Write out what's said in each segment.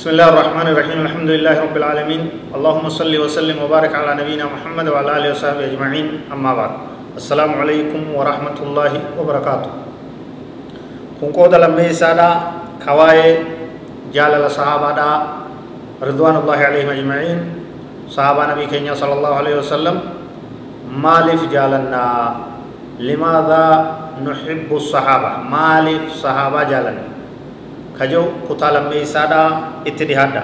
بسم الله الرحمن الرحيم. الحمد لله رب العالمين. اللهم صل وسلم وبارك على نبينا محمد وعلى آله وصحبه أجمعين. أما بعد. السلام عليكم ورحمة الله وبركاته. كون كود لما يسادا كواي جال الصحابه رضوان الله عليهم أجمعين. صحابة نبي كينيا صلى الله عليه وسلم. مالف جالنا. لماذا نحب الصحابة؟ مالف صحابة جالنا. Kajau kutaa lammeeysaadha itti dhihaadha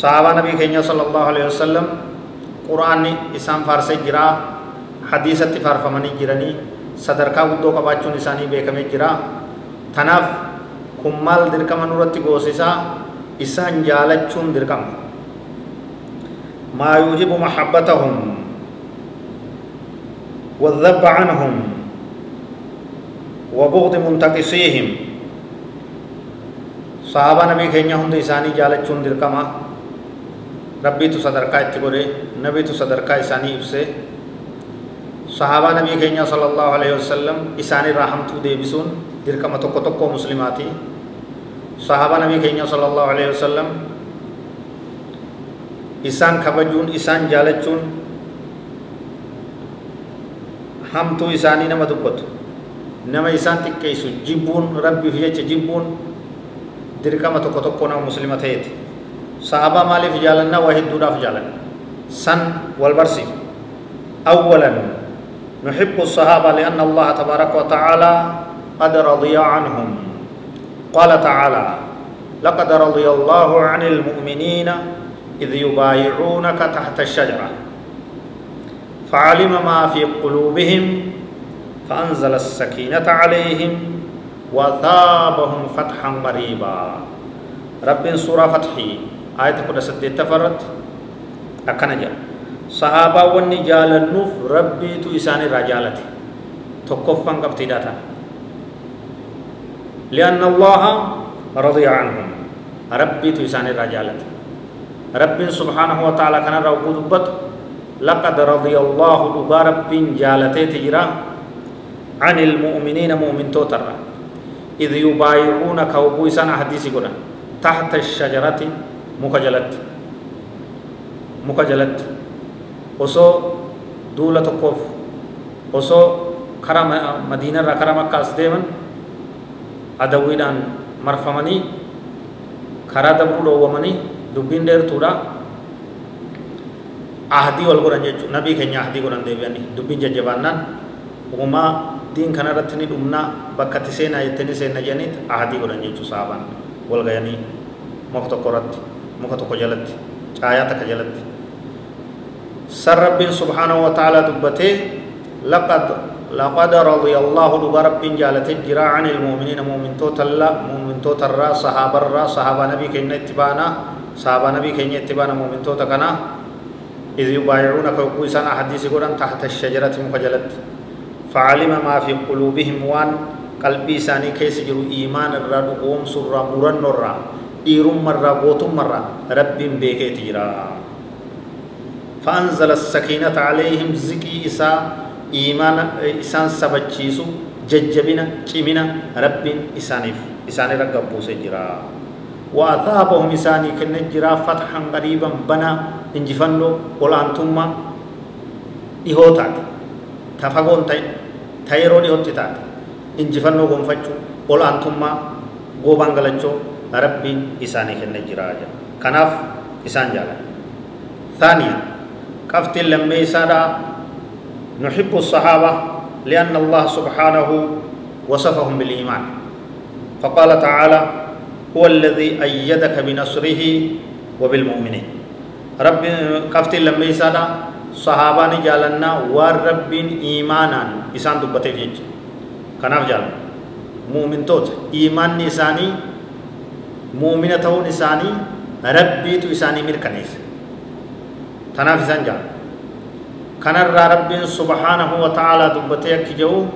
sahaabaa nabii keenya sala allahu alayhi wasalam qur'aanni isaan faarsee jira hadiisatti faarfamanii jiranii sadarkaa guddoo qabaachuun isaanii beekamee jira tanaaf kun maal dirqama nurratti goosisaa isaan jaalachuun dirqama maa yuujibu maxabbatahum والذب عنهم وبغض منتقصيهم نبي كينيا هند إساني جالچون دركما ربي تو صدركا اتقوري نبي تو صدركا إساني إبسي صحابة نبي كينيا صلى الله عليه وسلم إساني رحمتو ديبسون dirqama tokko tokko muslimaati sahaba nabii keenya sala allahu alaihi wasallam isaan kabajuun isaan jaalachuun hamtuu isaanii nama dubbatu nama isaan xiqqeessu jibbuun rabbiif jecha jibbuun dirqama tokko tokko nama muslima ta'eeti sahabaa maaliif jaalannaa waa hedduudhaaf jaalanna san wal barsiif awwalan نحب الصحابة لأن الله تبارك وتعالى قد رضي عنهم قال تعالى لقد رضي الله عن المؤمنين إذ يبايعونك تحت الشجرة فعلم ما في قلوبهم فأنزل السكينة عليهم وثابهم فتحا قريبا رب سورة فتحي آية كنا سديت تفرت أكنجا. صحابة والنجال النوف ربي تو إساني رجالتي تكفا قبتداتا لأن الله رضي عنهم. ربي تيسان الرجالة رب سبحانه وتعالى كان روكو دبت. لقد رضي الله دبا رب جالته تجرا. عن المؤمنين مؤمن توتر إذ يبايعونك وبويسان حديثي قنا تحت الشجرة مكجلت مكجلت وسو دولة قف وسو كرم مدينة كرم مكة ديمن adawwiidhaan marfamanii karaa dabruu dhoowwamanii dubbiin dheertuudha ahdii wal godhan jechuudha nabii keenya ahdii godhan deebi'anii dubbiin jajjabaannaan uumaa diin kana irratti ni dhumnaa bakka itti seenaa jettee ni seenna jedhaniit ahdii godhan jechuudha saabaan wal gayanii muka tokko irratti muka tokko jalatti caayaa takka jalatti san rabbiin subhaanahu wa ta'aalaa dubbatee laqad رضي الله دبا رب جالت الجرا عن المؤمنين مؤمن توتلا مؤمن توترا صحابة الرا صحابة نبي كين اتبانا صحابة نبي كين اتبانا مؤمن توتكنا إذ يبايعونك وكويسان أحاديث قرآن تحت الشجرة مكجلت فعلم ما في قلوبهم وان قلبي ساني كيس جرو إيمان الرا قوم سرا مرن الرا ديرم مرة قوتم مرة رب بيكي تجرا. فأنزل السكينة عليهم زكي إسا iimaana isaan sabachiisu jajjabina cimina rabbiin isaaniif isaanirra gabbuuse jira وأثابهم إساني كن جرا فتحا قريبا بنا. إنجفنو والأنتم إهوتات تفقون تاي تايرو إهوت تات إنجفنو قنفتشو والأنتم قوبان غلچو ربين إساني كن جرا كناف إسان جالا ثانيا قفت لما إسانا نحب الصحابة لأن الله سبحانه وصفهم بالإيمان فقال تعالى هو الذي أيدك بنصره وبالمؤمنين رب قفت لما يسادا صحابة جالنا والرب إيمانا إسان دبته جيج كناف جال مؤمن توت إيمان نساني مؤمنة نساني rabbiitu isaanii mirkaneesse tanaaf isaan jaa kanarraa rabbiin subhaanahu wa ta'aalaa dubbatee akki jedhu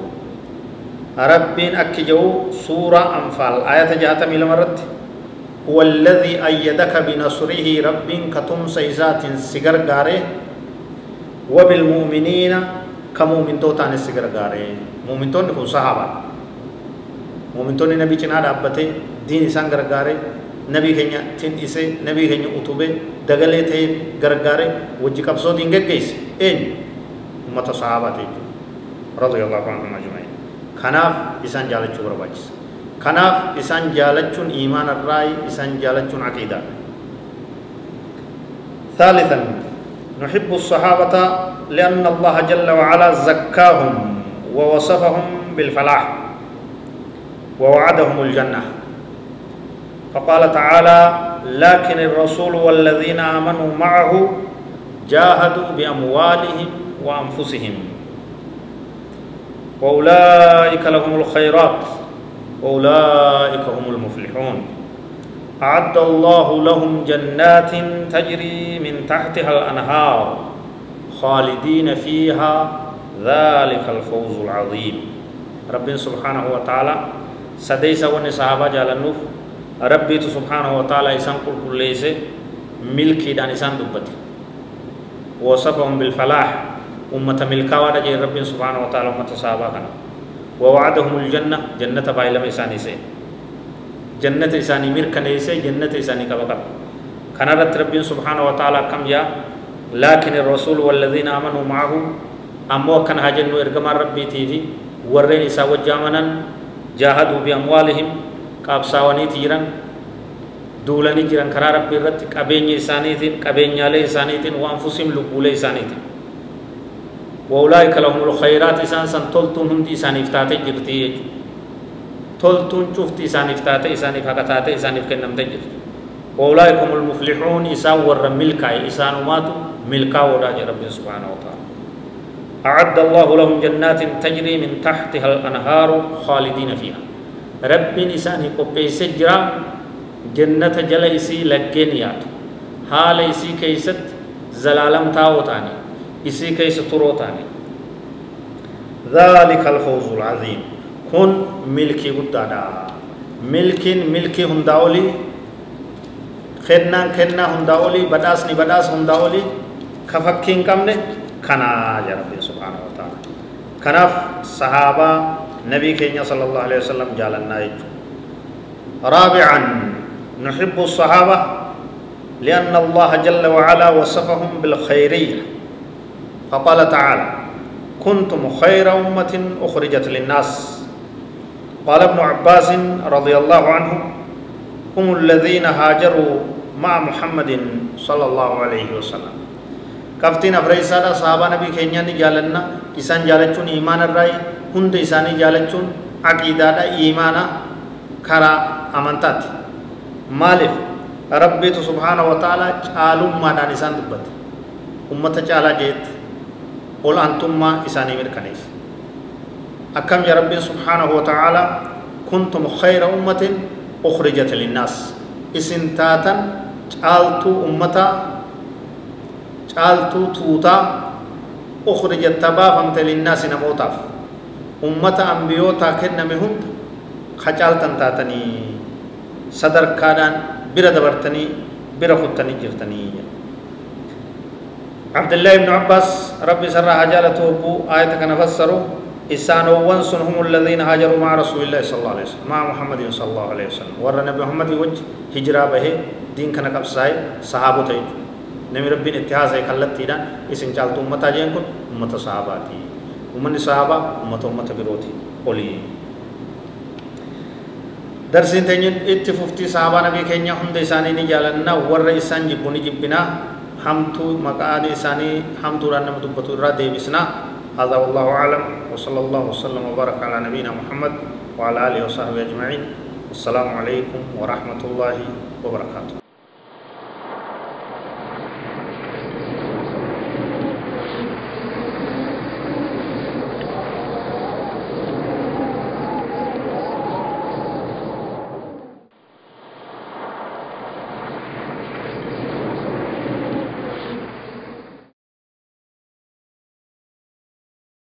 rabbiin akki jedhu suuraa anfaal ayata jaatamii lama irratti هو الذي أيدك بنصره رب كتم سيزات سجر غاري وبالمؤمنين كمؤمن توتان سجر غاري مؤمن تون كون صحابة. مؤمن تون نبي چنا دابته دين إسان غرغاري نبي كنيا تين إسه نبي كنيا أتوبة دغلي ته غرغاري وجي كبسو دين گيس إن أمة صحابة رضي الله عنهم أجمعين. خناف إسان جالت شبر باجس kanaaf isaan jaalachuun iimaana irraa isaan jaalachuun aqiidaa ثالثا نحب الصحابة لأن الله جل وعلا زكاهم ووصفهم بالفلاح ووعدهم الجنة. فقال تعالى لكن الرسول والذين آمنوا معه جاهدوا بأموالهم وأنفسهم. وأولئك لهم الخيرات وأولئك هم المفلحون. أعد الله لهم جنات تجري من تحتها الأنهار خالدين فيها ذلك الفوز العظيم. رب سبحانه وتعالى سديس ون صحابة جالنوف ربي سبحانه وتعالى إسان كل كل ليس ملكي دان إسان دبتي. وصفهم بالفلاح. أمة ملكا ودجي رب سبحانه وتعالى أمة صحابة كانوا ووعدهم الجنة. جنة بايلم إساني سي جنة إساني مير كنيسي جنة إساني كان رت رب سبحانه وتعالى كم يا؟ لكن الرسول والذين آمنوا معه أمو كان هجنو إرقما ربي تيفي ورين إسا وجامنا جاهدوا بأموالهم قابساوني تيران دولني جيران كرا ربي رت قبيني إسانيتين قبيني علي إسانيتين وأنفسهم لبولي إسانيتين وأولئك لهم الخيرات إسان سن تلتون هندي إسان إفتاتي جرتي تلتون شفت إسان إفتاتي إسان إفاقتاتي إسان إفكنم تجر وأولئك هم المفلحون إسان ور ملكا إسان ماتو ملكا وراج رب سبحانه وتعالى. أعد الله لهم جنات تجري من تحتها الأنهار خالدين فيها. رب إسان قبيس جرا جنة جل إسي لقين ياتو. حال إسي كيست زلالم تاوتاني keessa turoo taane ذلك الفوز العظيم. كن ملكي قدادا. ملكين ملكي هنداولي خدنا خدنا هنداولي بداسني بداس هنداولي كفكين كمنه كنا يا رب سبحانه وتعالى كناف صحابة نبي كينيا صلى الله عليه وسلم جالنا يجو رابعا نحب الصحابة لأن الله جل وعلا وصفهم بالخيرية فقال تعالى كنتم خير أمة أخرجت للناس قال ابن عباس رضي الله عنه هم الذين هاجروا مع محمد صلى الله عليه وسلم. كفتين أفريسا صحابة نبي كينيا جالنا إسان جالتشون إيمان الرأي هند إساني جالتشون عقيدة إيمانا كرا أمانتات. مالف ربي سبحانه وتعالى عالم ما دان إسان دبت. أمة تعالى جيت olaantummaa isaanii mirkaneessa akkam yaa rabbiin subhaanahu wa ta'aalaa kuntum khayra ummatin ukhrijat linnaas isin taatan caaltuu ummataa caaltuu tuutaa ukhrijatta baafamte linnaasi namootaaf ummata ambiyootaa kenname hunda ka caaltan taatanii sadarkaadhaan bira dabartanii bira kuttanii jirtanii عبد الله بن عباس ربي سر حجالته أبو آية كان فسروا إسان وانسن هم الذين هاجروا مع رسول الله صلى الله عليه وسلم. مع محمد صلى الله عليه وسلم. ور نبي محمد وجه هجرة به. دين كان كبساي. صحابة تيج نبي ربي اتحاز ہے کلت تیرا إسن چالتو أمتا جين کن امت صحاباتی امن صحابة امت امت بروتی قولی درسين تنين اتففتي صحابة نبي كينيا هم دي ساني نجالنا. ور إسان جبوني جبنا. hamtuu maqaan isaanii hamtuudhaan nama dubbatu irraa deebisna هذا والله أعلم. وصلى الله وسلم وبارك على نبينا محمد وعلى آله وصحبه أجمعين. السلام عليكم ورحمة الله وبركاته.